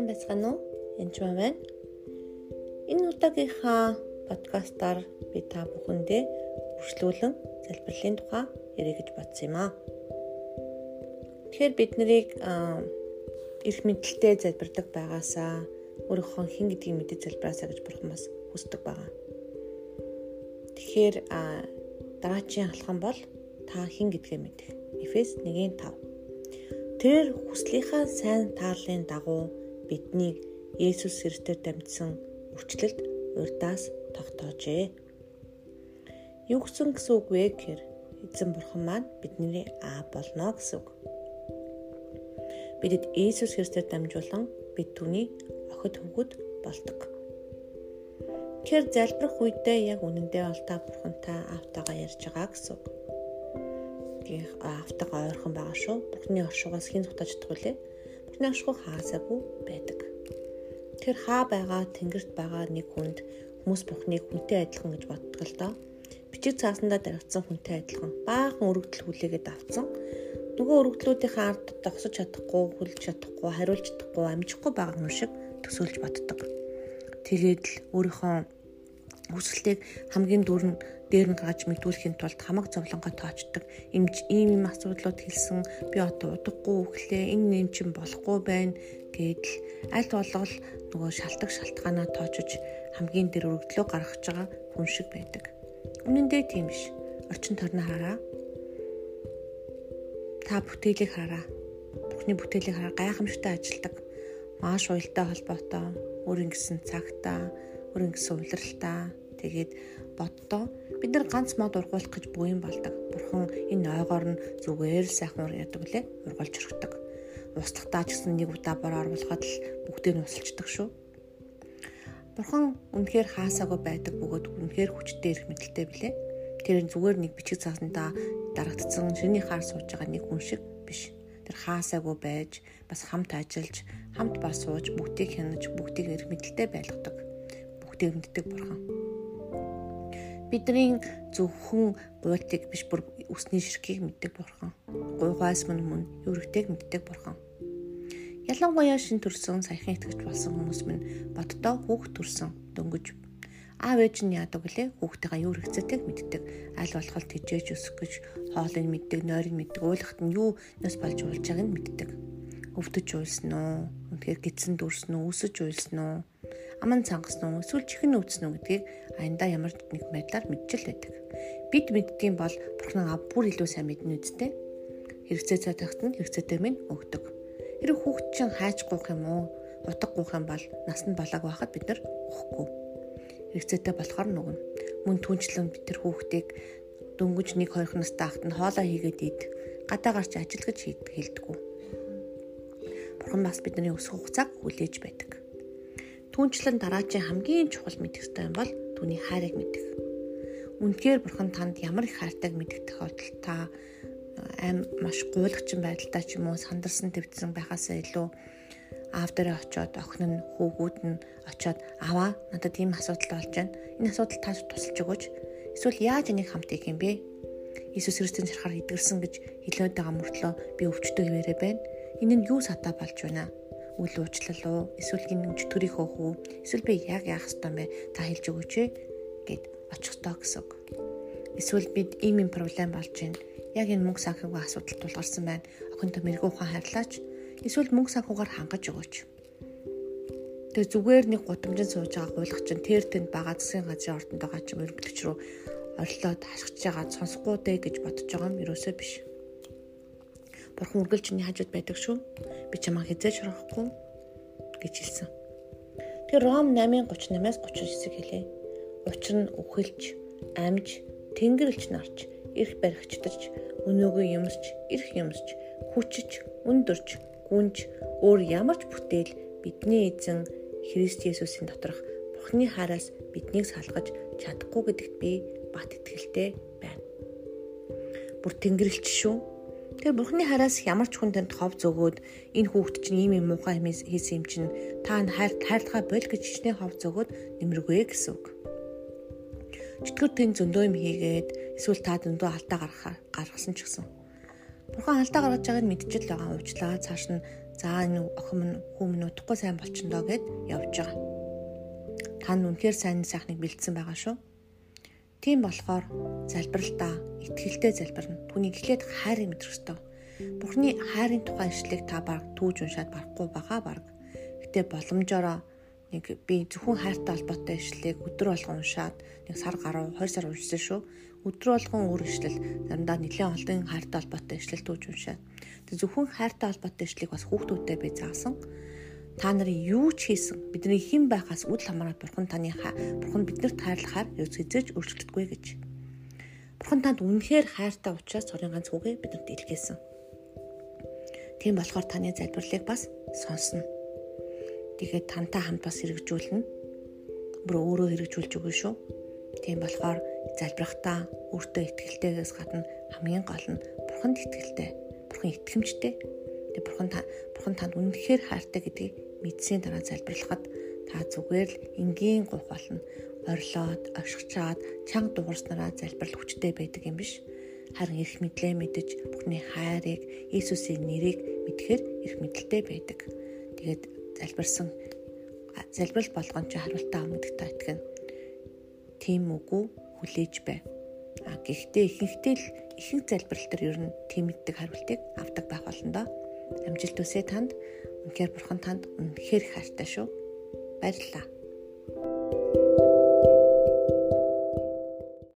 сайн байцгаана уу? Энд ч байна. Энэ удаагийнхаа подкастаар би та бүхэндээ үргэлжлүүлэн залбирлын тухай ярих гэж бодсон юм аа. Тэгэхээр бид нарыг эрх мэдэлтэй залбирдаг байгаасаа өөрийнхөө хэн гэдгийг мэдэж залбираасаа гэж бурхан бас хүсдэг байгаа. Тэгэхээр дараачийн алхам бол та хэн гэдгээ мэдэх. Эфес 1:5 Тэр хүслийнхаа сайн таарлын дагуу биднийг Есүс Христээр дамжсан үрчлэлд урдаас тогтоожээ. Юу гэсэн гэсэн үг вэ гэхээр эзэн бурхан маань бидний аа болно гэсэн үг. Бидэд Есүс Христээр дамжуулан бид түүний охид хөвгөд болдог. Тэр залбирх үедээ яг үнэндээ бол та бурхантай автагаа ярьж байгаа гэсэн үг гэх автага ойрхон байгаа шүү. Бурхны оршуугаас хэн зутаж чадах вүлээ? Оршуу хаасаагүй байдаг. Тэр хаа байгаа тэнгэрт байгаа нэг хүнд хүмүүс Бурхныг хүнтэй адилхан гэж боддог л доо. Бичиг цаасандаа дарагдсан хүнтэй адилхан баахан өргөдөл хүлээгээд авцсан. Нөгөө өргөдлүүдийн ард тогсож чадахгүй, хүлж чадахгүй, хариулж чадахгүй, амжихгүй байгаа юм шиг төсөөлж боддог. Тэгээд л өөрийнхөө хүсэлтийг хамгийн дөрн дээр нь гаргаж мэдүүлэхийн тулд хамаг зовлонгоо тоочдог. Имж ийм юм асуудлууд хэлсэн би одоо удахгүй өглөө энэ нэм чин болохгүй байна гэдэл аль болгол нөгөө шалтгаан шалтгаанаа тоочж хамгийн дээр өргөдлөө гаргаж байгаа хүн шиг байдаг. Үнэн дээр тийм биш. Орчин тойрноо хараа. Та бүтээлийг хараа. Бүхний бүтээлийг хараа гайхамшигтай ажилдаг. Маш уялдаа холбоотой, өөр ингэсэн цагтаа, өөр ингэсэн улиралтай Тэгээд боддоо бид нар ганц мод ургуулах гэж буян болдог. Бурхан энэ ойгоор нь зүгээр л сайхан яадаг лээ. Ургуулж өргөдөг. Ууслахтаа ч гэсэн нэг удаа бороо оруулахад л бүгдийг нь усалчдаг шүү. Бурхан үнэхээр хаасаагүй байдаг бөгөөд үнэхээр хүчтэй ирэх мэдлэлтэй билээ. Тэр зүгээр нэг бичиг цаасандаа дарагдсан ширний хаар сууж байгаа нэг хүн шиг биш. Тэр хаасаагүй байж бас хамт ажиллаж, хамт бас сууж, бүгдийг хянаж, бүгдийг ирэх мэдлэлтэй байлгадаг. Бүгдийг мэддэг бурхан бидний зөвхөн гуйлтыг биш бүр үсний ширхгийг мэддэг бурхан. Гуйгаас мөн мөн юрэгтэйг мэддэг бурхан. Ялангуяа шин төрсөн саяхан итгэж болсон хүмүүс минь боддоо хүүхд төрсөн дөнгөж. Аав ээж нь яадаг лээ хүүхдтэйгээ юу хэрэгцээтэйг мэддэг. Аль болох тэжээж өсөх гэж хоолыг мэддэг нойрыг мэддэг ойлгохт нь юу нас болж болж байгааг нь мэддэг. Өвдөж уйлсан уу үнэхээр гидсэн дүрсэн үү өсөж уйлсан уу аман цангасан уу эсвэл чихэн өвдсөн үү гэдгийг аяндаа ямар нэг байдлаар мэдчил байдаг. Бид мэддгийм бол бурхан ав бүр илүү сайн мэднэ үсттэй. Хэрэгцээ цай тагт нь хэрэгцээтэй минь өгдөг. Хэрэг хүүхд чинь хайж гуух юм уу? Утга гуух юм бол нас нь болоог байхад бид нар өгөхгүй. Хэрэгцээтэй болохоор нүгэн. Мөн түнчлэн бид тэр хүүхдийг дөнгөж нэг хоёр настай ахт нь хоолоо хийгээд ид гадаа гарч ажиллаж хийдэг хэлдэггүй. Бурхан бас бидний өсөх хугацааг хүлээж байдаг. Түүнчлэн дараачийн хамгийн чухал мэдэх ёстой юм бол түүний хайрыг мэдэх. Үнэхээр бурхан танд ямар их хайртайг мэдэх тохиолдолд та э, аим маш гуйлагчин байдалтай ч юм уу сандарсан твцсэн байхаасаа илүү аав дээрээ очиод охин нь хүүгүүд нь очиод аваа надад ийм асуудал болж байна. Энэ асуудал та тусалж өгөөч. Эсвэл яаж энийг хамт хийх юм бэ? Иесус Христосийн шарахаар идгэрсэн гэж хэлээд байгаа мөртлөө би өвчтөө хിവэрэ байна. Энэ нь юу сатаа болж байна? Үл уучлал уу эсвэл гин чөтгөрийн хөөх үү эсвэл би яг яах ёстой юм бэ та хэлж өгөөч гэд очих ёстой гэсэн. Эсвэл бид ийм юм проблем болж байна. Яг энэ мөнгө санхүүгийн асуудал тулгарсан байна. Охинтой мэрэгүү ухаан харьлаач. Эсвэл мөнгө санхүүгаар хангаж өгөөч. Тэгээ зүгээр нэг гудамжинд сууж байгаа гуйлах чинь тэр тэнд бага засгийн газрын ордонд байгаа ч мөрөглөгч рүү орлоод хашгиж байгаа сонсохгүй дээ гэж бодож байгаа юм ерөөсөө биш. Бурхан үргэлж чиний хажууд байдаг шүү. Би чамаа хизээж хорохгүй гэж хэлсэн. Тэр Ром 8:38-аас 39-ийг хэлээ. Учир нь үхэлж, амж, тэнгэрлж нарч, эрх баригчдаж, өнөөгөө юмсч, эрх юмсч, хүчж, өндөрч, гүнж, өөр ямар ч бүтээл бидний эзэн Христ Есүсийн доторх Бурхны хараас биднийг салгаж чадахгүй гэдэгт би бат итгэлтэй байна. Бүр тэнгэрлэгч шүү Тэгээ бурхны хараас ямар ч хүндэнд хов зөгөөд энэ хүүхд чинь ийм юм муухай юм хийсэн юм чинь та хайр хайрлахаа бол гэж хичнээн хов зөгөөд нэмэргүй гэсэн үг. Чөтгөр тэн зөндөө юм хийгээд эсвэл та зөндөө алдаа гаргахаар гаргасан ч гэсэн. Бурхан алдаа гаргаж байгааг нь мэдчихэл байгаа уучлаа цааш нь За энэ охин минь хүү минь удахгүй сайн болчихно гэд явж байгаа. Та нь үнэхээр сайн сайхныг бэлдсэн байгаа шүү. Тийм болохоор залбиралтаа итгэлтэй залбирна. Түүнийг эхлээд хайрыг мэдрэх ёстой. Бурхны хайрын тухай ишлэгийг та баг түүж уншаад барахгүй байгаа баг. Гэтэ боломжоор нэг би зөвхөн хайртай холбоотой ишлэгийг өдөр болгон уншаад нэг сар гаруй 2 сар уншсан шүү. Өдөр болгон өөр ишлэл заримдаа нэлээд олон хайртай холбоотой ишлэл түүж уншаад. Тэг зөвхөн хайртай холбоотой ишлэгийг бас хүүхдүүдэд би заасан. Та нарын юу ч хийсэн бидний хэн байхаас үл хамааран бурхан таны бурхан биднэрт хайрлахаар ерөөс хизээж өөрчлөгддөггүй гэж. Бурхан танд үнэхээр хайртай учраас цорын ганц үгээ бидэнд илгээсэн. Тийм болохоор таны залбирлыг бас сонсно. Тэгээд тантай хамт бас хэрэгжүүлнэ. Бүр өөрөө хэрэгжүүлж өгнө шүү. Тийм болохоор залбирахтаа өөртөө ихтгэлтэйгээс гадна хамгийн гол нь бурханд ихтгэлтэй, бурхан итгэмжтэй. Тэгээд бурхан та бурхан танд үнэхээр хайртай гэдгийг мэдсийн дараа залбирлахад та зүгээр л энгийн гуйх болно. Орилоод, оршигчаад, чанга дуурснараа залбирал хүчтэй байдаг юм биш. Харин эрх мэдлээ мэдэж, Бурхны хайрыг, Иесусийн нэрийг мэдхээр эрх мэдэлтэй байдаг. Тэгээд залбирсан залбирал болгон ч хариултаа гэдэгт итгэн. Тийм үгүй хүлээж бай. А гэхдээ ихэнхдээ л ихэнх залбирал төр ер нь тийм мэддэг хариултыг авдаг байх болно доо. Амжилт хүсье танд. Үнэхээр бурхан танд үнэхээр хайртай шүү. Баярлалаа.